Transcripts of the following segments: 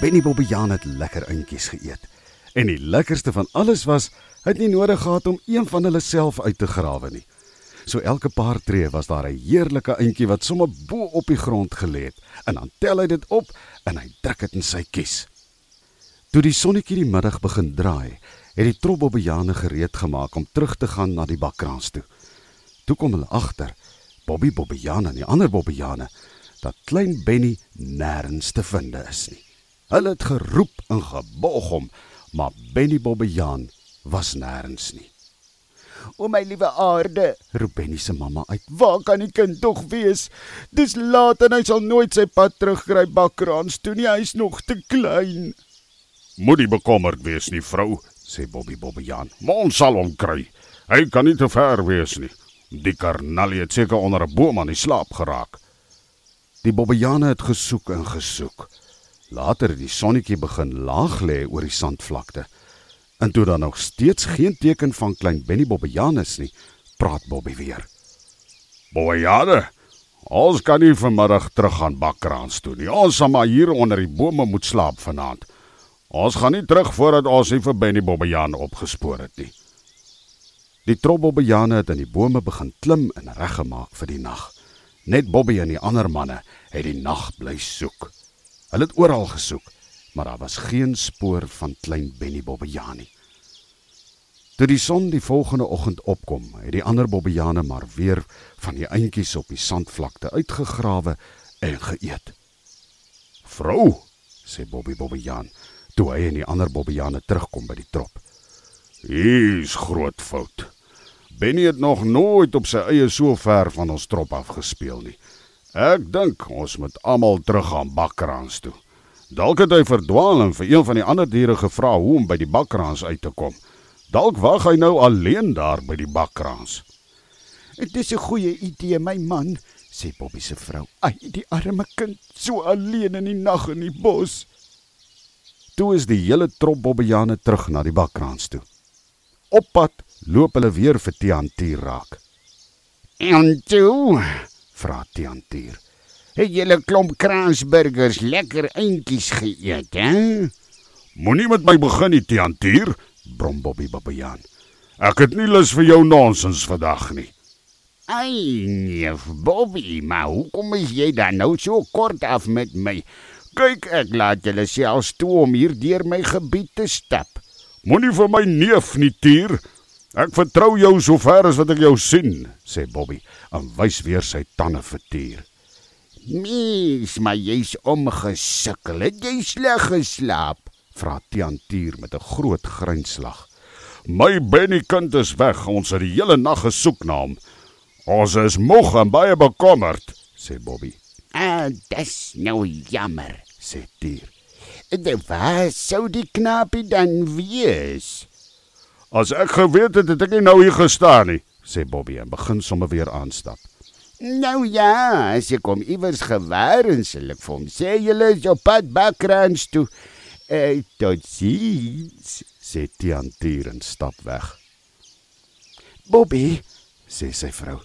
Benny Bobbejaan het lekker eentjies geëet. En die lekkerste van alles was, hy het nie nodig gehad om een van hulle self uit te grawe nie. So elke paar tree was daar 'n heerlike eentjie wat sommer bo op die grond gelê het en dan tel hy dit op en hy druk dit in sy kies. Toe die sonnetjie die middag begin draai, het die trop Bobbejane gereed gemaak om terug te gaan na die bakkraans toe. Toe kom hulle agter, Bobby Bobbejane en die ander Bobbejane, dat klein Benny nêrens te vind is nie. Hulle het geroep en gebog hom, maar Benny Bobbejaan was nêrens nie. O my liewe aarde, Roep Benny se mamma uit. waar kan die kind tog wees? Dis laat en hy sal nooit sy pad terugkry bakkraans toe nie, hy's nog te klein. Moenie bekommerd wees nie, vrou, sê Bobby Bobbejaan. Ons sal hom kry. Hy kan nie te ver wees nie. Die karnalie het seker onder 'n boom aan die slaap geraak. Die Bobbejane het gesoek en gesoek. Later het die sonnetjie begin laag lê oor die sandvlakte. En toe daar nog steeds geen teken van klein Benny Bobbejaan is nie, praat Bobby weer. Bobbejane, ons kan nie vanmiddag terug gaan bakkraans toe nie. Ons sal maar hier onder die bome moet slaap vanaand. Ons gaan nie terug voordat ons nie vir Benny Bobbejaan opgespoor het nie. Die trobbobbejane het in die bome begin klim en reggemaak vir die nag. Net Bobby en die ander manne het die nag bly soek. Hulle het oral gesoek, maar daar was geen spoor van klein Benny Bobbejaan nie. Toe die son die volgende oggend opkom, het die ander Bobbejane maar weer van die eintjies op die sandvlakte uitgegrawe en geëet. Vrou, Sê Bobby Bobbejaan, toe hy en die ander Bobbejane terugkom by die trop. hier's groot fout. Benny het nog nooit op sy eie so ver van ons trop af gespeel nie. Ek dink ons moet almal terug gaan bakkraans toe. Dalk het hy verdwaal en vir een van die ander diere gevra hoe om by die bakkraans uit te kom. Dalk wag hy nou alleen daar by die bakkraans. Dit is 'n goeie idee, my man, sê Bobby se vrou. Ai, die arme kind, so alleen in die nag in die bos. Toe is die hele trop Bobbejane terug na die bakkraans toe. Op pad loop hulle weer vir Tiantier raak. En toe, Vra Tiantier. het julle klomp kransburgers lekker eentjies geëet, hè? Moenie met my begin nie, Tiantier. Brom Bobby Bobbejaan. Ek het nie lus vir jou nonsens vandag nie. Ai, neef Bobby, maar hoekom is jy dan nou so kort af met my? Kyk, ek laat julle selfs toe om hier deur my gebied te stap. Moenie vir my neef nie, Tier. Ek vertrou jou sover as wat ek jou sien. sê Bobby en wys weer sy tande vir Tier. Mens, maar jy's omgesukkel. Het jy sleg geslaap? Vra Tiantier met 'n groot grinslag. My Benny kind is weg. Ons het die hele nag gesoek na hom. Ons is moeg en baie bekommerd. sê Bobby. Ah, dis nou jammer. Sê Tier. Dit was sou die knapie dan wees. As ek geweet het, het ek nie nou hier gestaan nie. sê Bobby en begin sommer weer aanstap. Nou ja, as ek kom iewers gewaar en sal ek vir hom sê julle is op pad bakkraans toe. Eh, tot ziens. sê Tiantier en stap weg. Bobby, sê sy vrou.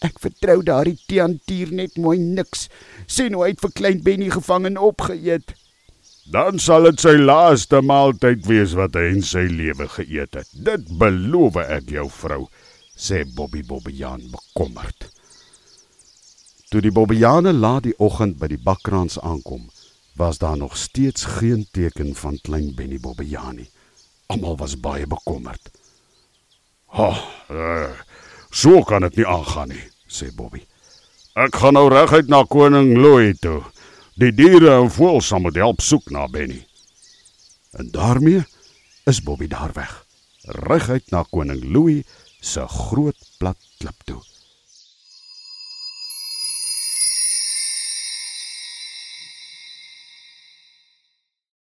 ek vertrou daardie teantier net mooi niks. Sien hoe hy het vir klein Benny gevang en opgeëet. Dan sal dit sy laaste maaltyd wees wat hy in sy lewe geëet het. Dit beloof ek jou, vrou. sê Bobby Bobbejaan bekommerd. Toe die Bobbejane laat die oggend by die bakkraans aankom, was daar nog steeds geen teken van klein Benny Bobbejaan nie. Almal was baie bekommerd, Ha, uh, so kan dit nie aangaan nie. sê Bobby. Ek gaan nou reguit na koning Louis toe. Die diere en voëls sal moet help soek na Benny. En daarmee is Bobby daar weg, reguit na koning Louis se groot plat klip toe.